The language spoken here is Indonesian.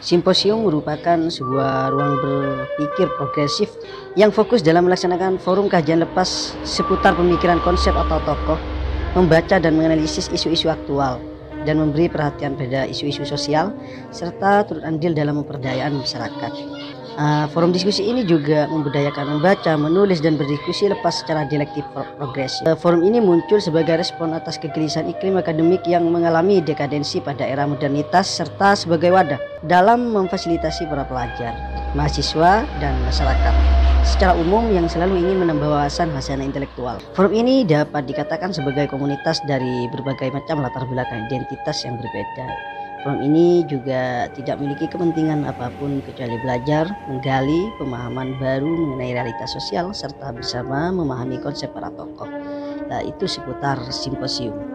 Simposium merupakan sebuah ruang berpikir progresif yang fokus dalam melaksanakan forum kajian lepas seputar pemikiran konsep atau tokoh, membaca dan menganalisis isu-isu aktual, dan memberi perhatian pada isu-isu sosial, serta turut andil dalam pemberdayaan masyarakat. Uh, forum diskusi ini juga membudayakan membaca, menulis, dan berdiskusi lepas secara dialektif pro- progresif. Uh, forum ini muncul sebagai respon atas kegelisahan iklim akademik yang mengalami dekadensi pada era modernitas serta sebagai wadah dalam memfasilitasi para pelajar, mahasiswa, dan masyarakat secara umum yang selalu ingin menambah wawasan hasanah intelektual. Forum ini dapat dikatakan sebagai komunitas dari berbagai macam latar belakang identitas yang berbeda. Forum ini juga tidak memiliki kepentingan apa pun kecuali belajar, menggali pemahaman baru mengenai realitas sosial serta bersama memahami konsep para tokoh. Nah, itu seputar simposium.